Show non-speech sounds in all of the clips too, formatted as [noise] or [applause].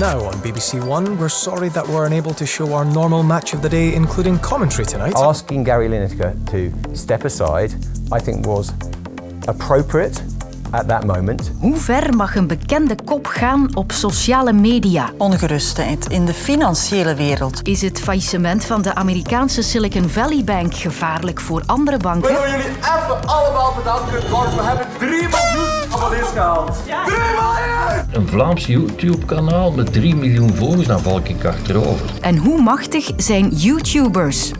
Now on BBC One, we're sorry that we're unable to show our normal match of the day, including commentary tonight. Asking Gary Lineker to step aside, I think, was appropriate at that moment. Hoe ver mag een bekende kop gaan op sociale media? Ongerustheid in de financiële wereld. Is het faillissement van de Amerikaanse Silicon Valley Bank gevaarlijk voor andere banken? Willen jullie even allemaal bedanken, want we hebben 3 miljoen abonnees gehaald. 3 miljoen! Een Vlaams YouTube-kanaal met 3 miljoen volgers, dan val ik achterover. En hoe machtig zijn YouTubers?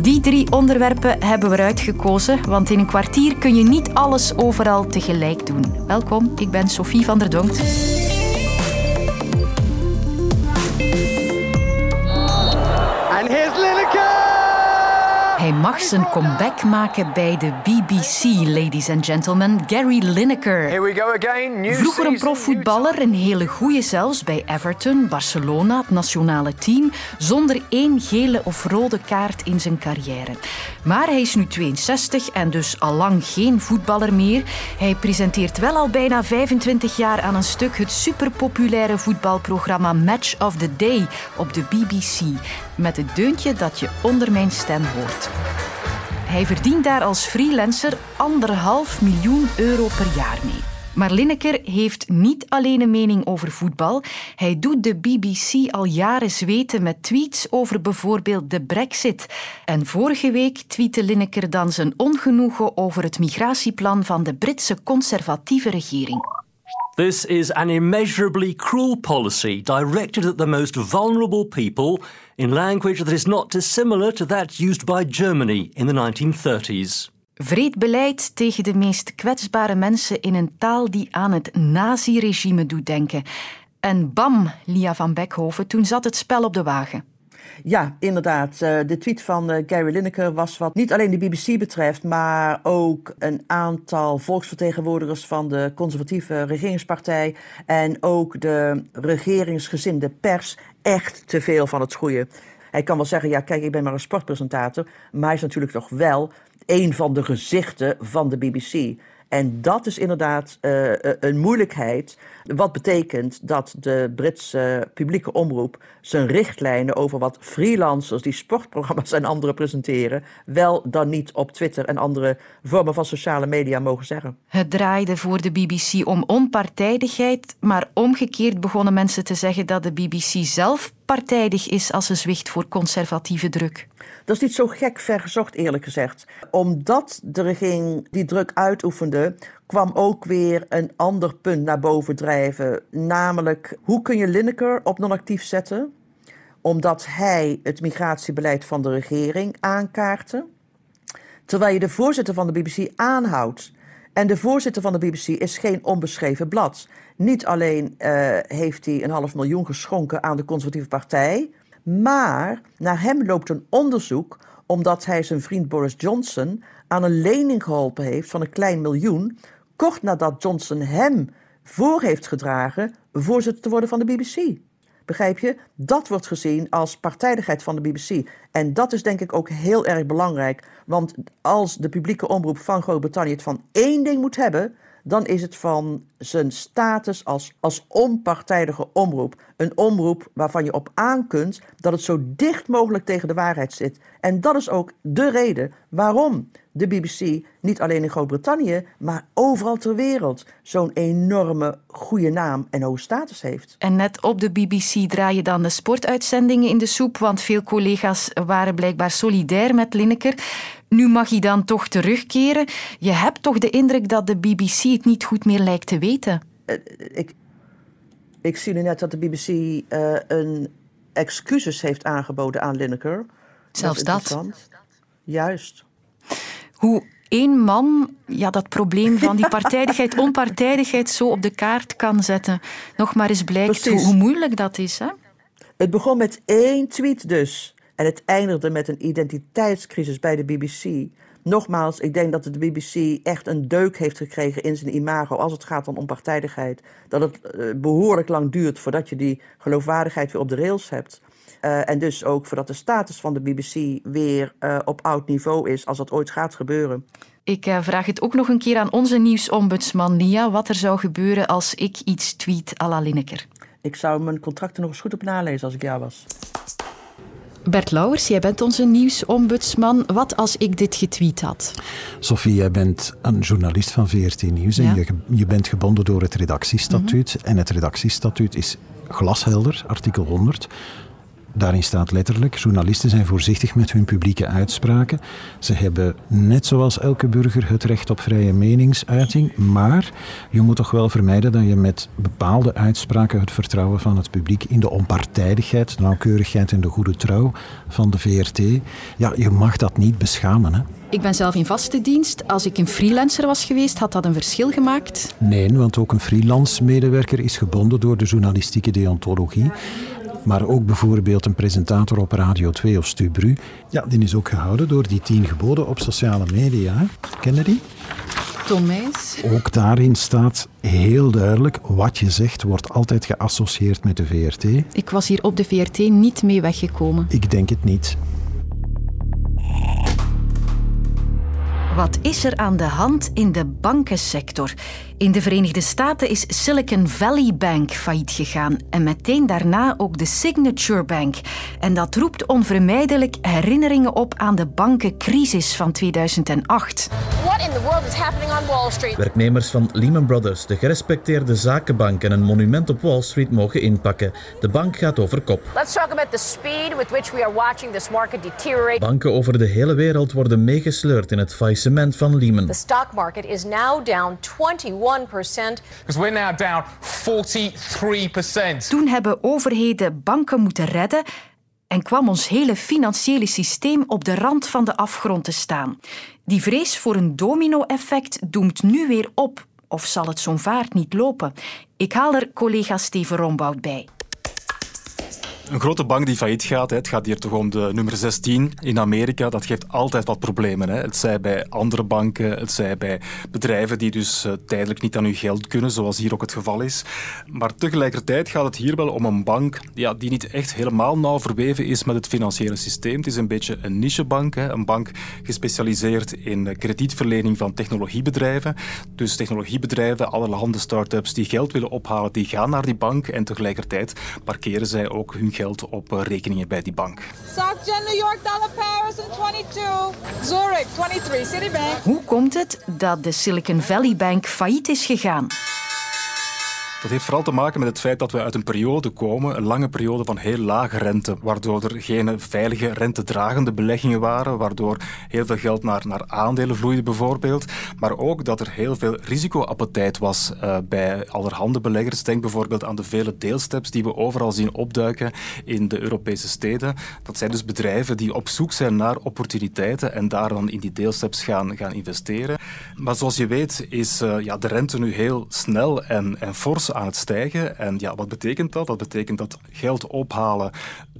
Die drie onderwerpen hebben we eruit gekozen, want in een kwartier kun je niet alles overal tegelijk doen. Welkom, ik ben Sophie van der Donkt. Mag zijn comeback maken bij de BBC, ladies and gentlemen. Gary Lineker. Here we go again. New Vroeger een profvoetballer, een hele goeie zelfs, bij Everton, Barcelona, het nationale team, zonder één gele of rode kaart in zijn carrière. Maar hij is nu 62 en dus al lang geen voetballer meer. Hij presenteert wel al bijna 25 jaar aan een stuk het superpopulaire voetbalprogramma Match of the Day op de BBC, met het deuntje dat je onder mijn stem hoort. Hij verdient daar als freelancer anderhalf miljoen euro per jaar mee. Maar Lineker heeft niet alleen een mening over voetbal. Hij doet de BBC al jaren zweten met tweets over bijvoorbeeld de Brexit. En vorige week tweette Lineker dan zijn ongenoegen over het migratieplan van de Britse conservatieve regering. This is an immeasurably cruel policy directed at the most vulnerable people in language that is not dissimilar to that used by Germany in the 1930s. Vreed beleid tegen de meest kwetsbare mensen in een taal die aan het naziregime doet denken. En bam, Lia van Beckhoven, toen zat het spel op de wagen. Ja, inderdaad. Eh, De tweet van eh, Gary Lineker was wat niet alleen de BBC betreft, maar ook een aantal volksvertegenwoordigers van de conservatieve regeringspartij en ook de regeringsgezinde pers echt te veel van het goede. Hij kan wel zeggen, ja kijk, ik ben maar een sportpresentator, maar hij is natuurlijk toch wel een van de gezichten van de BBC. En dat is inderdaad eh, eh, een moeilijkheid. Wat betekent dat de Britse publieke omroep zijn richtlijnen over wat freelancers die sportprogramma's en anderen presenteren, wel dan niet op Twitter en andere vormen van sociale media mogen zeggen. Het draaide voor de BBC om onpartijdigheid, maar omgekeerd begonnen mensen te zeggen dat de BBC zelf partijdig is als ze zwicht voor conservatieve druk. Dat is niet zo gek vergezocht, eerlijk gezegd. Omdat de regering die druk uitoefende, kwam ook weer een ander punt naar boven drijven. Namelijk, hoe kun je Lineker op non-actief zetten? Omdat hij het migratiebeleid van de regering aankaartte. Terwijl je de voorzitter van de BBC aanhoudt. En de voorzitter van de BBC is geen onbeschreven blad. Niet alleen eh, heeft hij een half miljoen geschonken aan de conservatieve partij, maar naar hem loopt een onderzoek omdat hij zijn vriend Boris Johnson aan een lening geholpen heeft van een klein miljoen, kort nadat Johnson hem voor heeft gedragen voorzitter te worden van de BBC. Begrijp je? Dat wordt gezien als partijdigheid van de BBC. En dat is denk ik ook heel erg belangrijk. Want als de publieke omroep van Groot-Brittannië het van één ding moet hebben, dan is het van zijn status als, als onpartijdige omroep. Een omroep waarvan je op aan kunt dat het zo dicht mogelijk tegen de waarheid zit. En dat is ook de reden waarom de BBC niet alleen in Groot-Brittannië, maar overal ter wereld zo'n enorme goede naam en hoge status heeft. En net op de BBC draaien dan de sportuitzendingen in de soep, want veel collega's waren blijkbaar solidair met Lineker. Nu mag hij dan toch terugkeren. Je hebt toch de indruk dat de BBC het niet goed meer lijkt te weten? Eh, ik, ik zie nu net dat de BBC eh, een excuses heeft aangeboden aan Lineker. Zelfs dat. Juist. Hoe één man ja, dat probleem van die partijdigheid, [laughs] onpartijdigheid zo op de kaart kan zetten. Nog maar eens blijkt hoe, hoe moeilijk dat is. Hè? Het begon met één tweet dus. En het eindigde met een identiteitscrisis bij de BBC. Nogmaals, ik denk dat de BBC echt een deuk heeft gekregen in zijn imago als het gaat om onpartijdigheid. Dat het eh, behoorlijk lang duurt voordat je die geloofwaardigheid weer op de rails hebt. Eh, en dus ook voordat de status van de BBC weer eh, op oud niveau is, als dat ooit gaat gebeuren. Ik vraag het ook nog een keer aan onze nieuwsombudsman Lia wat er zou gebeuren als ik iets tweet à la Lineker. Ik zou mijn contracten nog eens goed op nalezen als ik jou was. Bert Lauwers, jij bent onze nieuwsombudsman. Wat als ik dit getweet had? Sophie, jij bent een journalist van VRT Nieuws en je, je, bent gebonden door het redactiestatuut. En het redactiestatuut is glashelder, artikel 100. Daarin staat letterlijk: journalisten zijn voorzichtig met hun publieke uitspraken. Ze hebben net zoals elke burger het recht op vrije meningsuiting, maar je moet toch wel vermijden dat je met bepaalde uitspraken het vertrouwen van het publiek in de onpartijdigheid, de nauwkeurigheid en de goede trouw van de VRT, ja, je mag dat niet beschamen. Hè? Ik ben zelf in vaste dienst. Als ik een freelancer was geweest, had dat een verschil gemaakt? Nee, want ook een freelance medewerker is gebonden door de journalistieke deontologie. Maar ook bijvoorbeeld een presentator op Radio 2 of Stubru. Ja, die is ook gehouden door die tien geboden op sociale media. Ken je die? Ook daarin staat heel duidelijk, wat je zegt wordt altijd geassocieerd met de VRT. Ik was hier op de VRT niet mee weggekomen. Ik denk het niet. Wat is er aan de hand in de bankensector? In de Verenigde Staten is Silicon Valley Bank failliet gegaan en meteen daarna ook de Signature Bank. En dat roept onvermijdelijk herinneringen op aan de bankencrisis van 2008. What in the world is happening on Wall Street? Werknemers van Lehman Brothers, de gerespecteerde zakenbank en een monument op Wall Street mogen inpakken. De bank gaat over kop. Let's talk about the speed with which we are watching this market deteriorate. Banken over de hele wereld worden meegesleurd in het faillissement van Lehman. The stock market is now down 21 Because we're now down 43%. Toen hebben overheden banken moeten redden en kwam ons hele financiële systeem op de rand van de afgrond te staan. Die vrees voor een domino-effect doemt nu weer op. Of zal het zo'n vaart niet lopen? Ik haal er collega Steven Rombout bij een grote bank die failliet gaat, het gaat hier toch om de nummer 16 in Amerika, dat geeft altijd wat problemen. Hè. Het zij bij andere banken, het zij bij bedrijven die dus uh, tijdelijk niet aan hun geld kunnen, zoals hier ook het geval is. Maar tegelijkertijd gaat het hier wel om een bank ja, die niet echt helemaal nauw verweven is met het financiële systeem. Het is een beetje een nichebank, hè. een bank gespecialiseerd in kredietverlening van technologiebedrijven. Dus technologiebedrijven, allerhande start-ups die geld willen ophalen, die gaan naar die bank en tegelijkertijd parkeren zij ook hun geld op eh, rekeningen bij die bank. SocGen New York dollar Paris in 22. Zurich 23 Citibank. Hoe komt het dat de Silicon Valley Bank failliet is gegaan? Dat heeft vooral te maken met het feit dat we uit een periode komen, een lange periode van heel lage rente, waardoor er geen veilige rentedragende beleggingen waren, waardoor heel veel geld naar, naar aandelen vloeide bijvoorbeeld, maar ook dat er heel veel risicoappetijt was uh, bij allerhande beleggers. Denk bijvoorbeeld aan de vele deelsteps die we overal zien opduiken in de Europese steden. Dat zijn dus bedrijven die op zoek zijn naar opportuniteiten en daar dan in die deelsteps gaan, gaan investeren. Maar zoals je weet is uh, ja, de rente nu heel snel en, en fors aan het stijgen. En ja, wat betekent dat? Dat betekent dat geld ophalen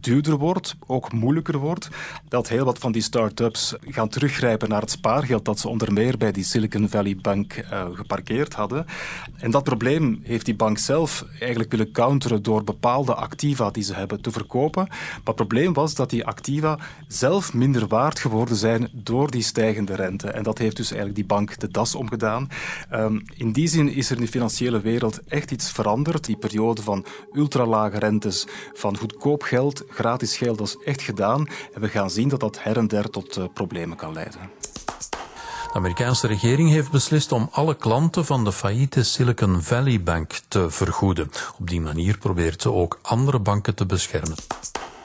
duurder wordt, ook moeilijker wordt. Dat heel wat van die start-ups gaan teruggrijpen naar het spaargeld dat ze onder meer bij die Silicon Valley Bank uh, geparkeerd hadden. En dat probleem heeft die bank zelf eigenlijk willen counteren door bepaalde activa die ze hebben te verkopen. Maar het probleem was dat die activa zelf minder waard geworden zijn door die stijgende rente. En dat heeft dus eigenlijk die bank de das omgedaan. Um, in die zin is er in de financiële wereld echt iets veranderd. Die periode van ultralage rentes, van goedkoop geld, gratis geld, is echt gedaan. En we gaan zien dat dat her en der tot uh, problemen kan leiden. De Amerikaanse regering heeft beslist om alle klanten van de failliete Silicon Valley Bank te vergoeden. Op die manier probeert ze ook andere banken te beschermen.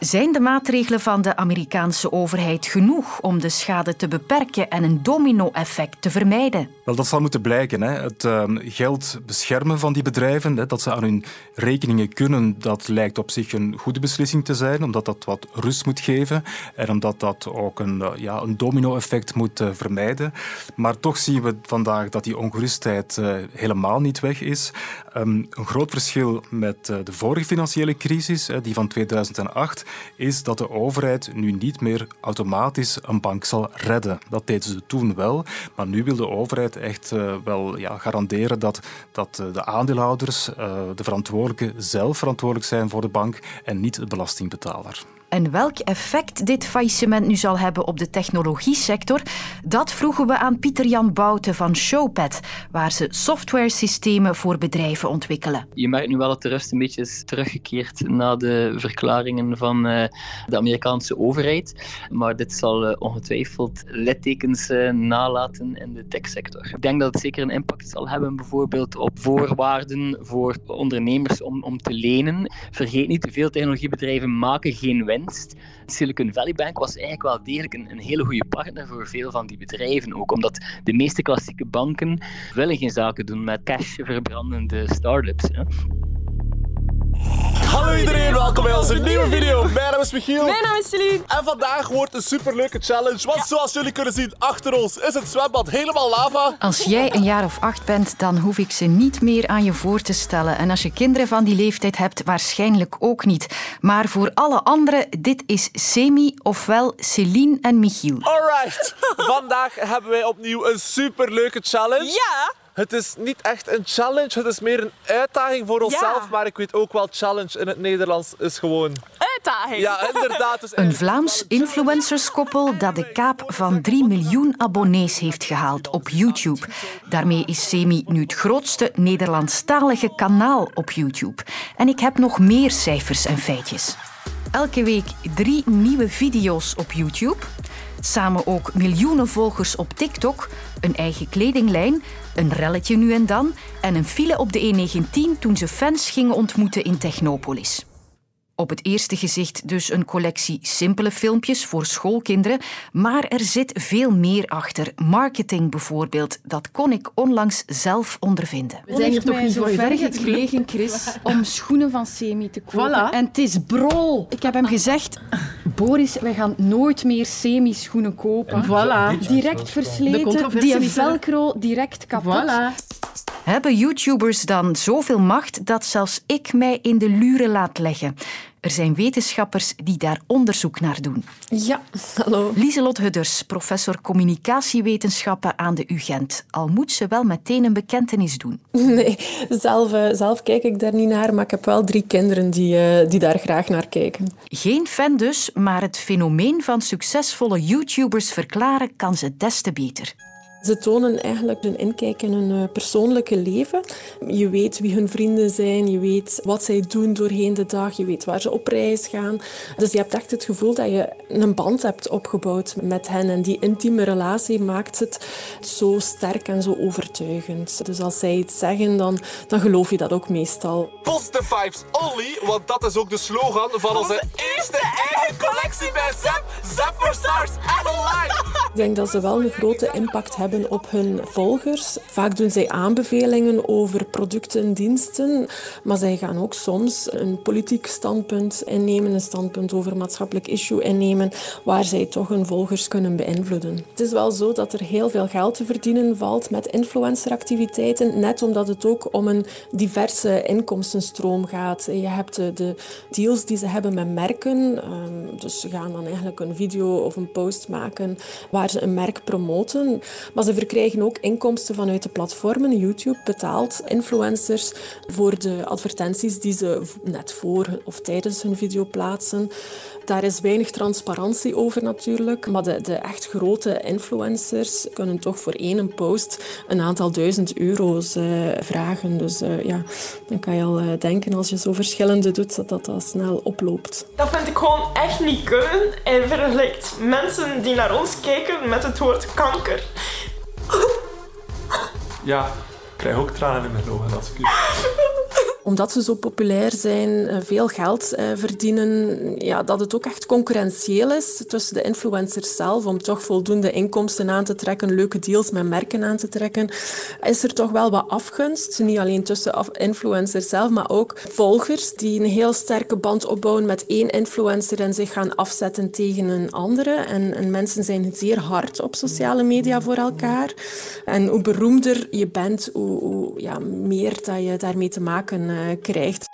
Zijn de maatregelen van de Amerikaanse overheid genoeg om de schade te beperken en een domino-effect te vermijden? Wel, dat zal moeten blijken. Hè. Het uh, geld beschermen van die bedrijven, hè, dat ze aan hun rekeningen kunnen, dat lijkt op zich een goede beslissing te zijn, omdat dat wat rust moet geven en omdat dat ook een, uh, ja, een domino-effect moet uh, vermijden. Maar toch zien we vandaag dat die ongerustheid eh, helemaal niet weg is. Um, een groot verschil met de vorige financiële crisis, die van 2008, is dat de overheid nu niet meer automatisch een bank zal redden. Dat deden ze toen wel, maar nu wil de overheid echt uh, wel ja, garanderen dat, dat uh, de aandeelhouders, uh, de verantwoordelijken, zelf verantwoordelijk zijn voor de bank en niet de belastingbetaler. En welk effect dit faillissement nu zal hebben op de technologiesector, dat vroegen we aan Pieter-Jan Bouten van Showpad, waar ze softwaresystemen voor bedrijven ontwikkelen. Je merkt nu wel dat de rust een beetje is teruggekeerd na de verklaringen van eh, de Amerikaanse overheid. Maar dit zal eh, ongetwijfeld littekens eh, nalaten in de techsector. Ik denk dat het zeker een impact zal hebben, bijvoorbeeld op voorwaarden voor ondernemers om, om te lenen. Vergeet niet, veel technologiebedrijven maken geen winst. Silicon Valley Bank was eigenlijk wel degelijk een, hele goede partner voor veel van die bedrijven. Ook omdat de meeste klassieke banken willen geen zaken doen met cash verbrandende start-ups. Welkom bij onze nieuwe video. Mijn naam is Michiel. Mijn naam is Celine. En vandaag wordt een superleuke challenge. Want zoals jullie kunnen zien, achter ons is het zwembad helemaal lava. Als jij een jaar of acht bent, dan hoef ik ze niet meer aan je voor te stellen. En als je kinderen van die leeftijd hebt, waarschijnlijk ook niet. Maar voor alle anderen, dit is Semi, ofwel Celine en Michiel. Alright, vandaag hebben wij opnieuw een superleuke challenge. Ja. Het is niet echt een challenge, het is meer een uitdaging voor onszelf. Ja. Maar ik weet ook wel, challenge in het Nederlands is gewoon... Uitdaging. Ja, inderdaad. Dus [laughs] Een Vlaams influencerskoppel dat de kaap van 3 miljoen abonnees heeft gehaald op YouTube. Daarmee is Semi nu het grootste Nederlandstalige kanaal op YouTube. En ik heb nog meer cijfers en feitjes. Elke week drie nieuwe video's op YouTube. Samen ook miljoenen volgers op TikTok, een eigen kledinglijn, een relletje nu en dan en een file op de E19 toen ze fans gingen ontmoeten in Technopolis. Op het eerste gezicht dus een collectie simpele filmpjes voor schoolkinderen, maar er zit veel meer achter. Marketing bijvoorbeeld, dat kon ik onlangs zelf ondervinden. We zijn hier toch niet zo ver gekregen, Chris, [laughs] om schoenen van Semi te kopen. Voilà. En het is brol. Ik heb hem gezegd, Boris, wij gaan nooit meer Semi-schoenen kopen. Voilà. Direct versleten, die velcro direct kapot. Voilà. Hebben YouTubers dan zoveel macht dat zelfs ik mij in de luren laat leggen? Er zijn wetenschappers die daar onderzoek naar doen. Ja, hallo. Lieselot Hudders, professor communicatiewetenschappen aan de UGent. Al moet ze wel meteen een bekentenis doen. Nee, zelf, eh, zelf kijk ik daar niet naar, maar ik heb wel drie kinderen die, eh, die daar graag naar kijken. Geen fan dus, maar het fenomeen van succesvolle YouTubers verklaren kan ze des te beter. Ze tonen eigenlijk een inkijk in hun eh, persoonlijke leven. Je weet wie hun vrienden zijn, je weet wat zij doen doorheen de dag, je weet waar ze op reis gaan. Dus je hebt echt het gevoel dat je een band hebt opgebouwd met hen. En die intieme relatie maakt het zo sterk en zo overtuigend. Dus als zij iets zeggen, dan, dan geloof je dat ook meestal. Positive vibes only, want dat is ook de slogan van onze eerste eigen collectie bij Zap. Zap for Stars en online. Ik denk dat ze wel een grote impact hebben op hun volgers. Vaak doen zij aanbevelingen over producten en diensten, maar zij gaan ook soms een politiek standpunt innemen, een standpunt over maatschappelijk issue innemen, waar zij toch hun volgers kunnen beïnvloeden. Het is wel zo dat er heel veel geld te verdienen valt met influenceractiviteiten, net omdat het ook om een diverse inkomstenstroom gaat. Je hebt de, de deals die ze hebben met merken, ehm, dus ze gaan dan eigenlijk een video of een post maken waar ze een merk promoten, maar ze verkrijgen ook inkomsten vanuit de platformen. YouTube betaalt influencers voor de advertenties die ze net voor of tijdens hun video plaatsen. Daar is weinig transparantie over natuurlijk, maar de, de echt grote influencers kunnen toch voor één post een aantal duizend euro's eh, vragen. Dus eh, ja, dan kan je al eh, denken als je zo verschillende doet, dat dat, dat snel oploopt. Dat vind ik gewoon echt niet kunnen. En vergelijkt mensen die naar ons kijken met het woord kanker. Ja, ik krijg ook tranen in mijn ogen als ik u... Omdat ze zo populair zijn, eh, veel geld eh, verdienen, ja, dat het ook echt concurrentieel is tussen de influencers zelf om toch voldoende inkomsten aan te trekken, leuke deals met merken aan te trekken, is er toch wel wat afgunst. Niet alleen tussen influencers zelf, maar ook volgers die een heel sterke band opbouwen met één influencer en zich gaan afzetten tegen een andere. En, en mensen zijn zeer hard op sociale media voor elkaar. En hoe beroemder je bent, hoe, ja, meer dat je daarmee te maken krijgt.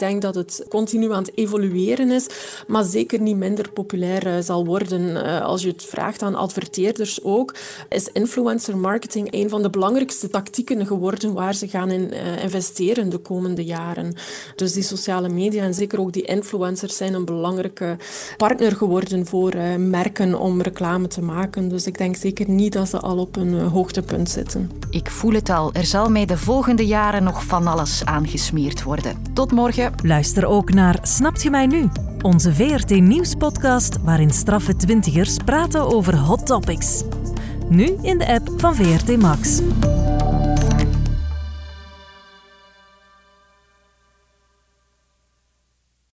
Denk dat het continu aan het evolueren is, maar zeker niet minder populair eh, zal worden. Eh, als je het vraagt aan adverteerders ook, is influencer marketing een van de belangrijkste tactieken geworden waar ze gaan in uh, investeren de komende jaren. Dus die sociale media en zeker ook die influencers zijn een belangrijke partner geworden voor merken om reclame te maken. Dus ik denk zeker niet dat ze al op een hoogtepunt zitten. Ik voel het al. Er zal mij de volgende jaren nog van alles aangesmeerd worden. Tot morgen. Luister ook naar Snapt je mij nu? Onze VRT Nieuws-podcast waarin straffe twintigers praten over hot topics. Nu in de app van VRT Max.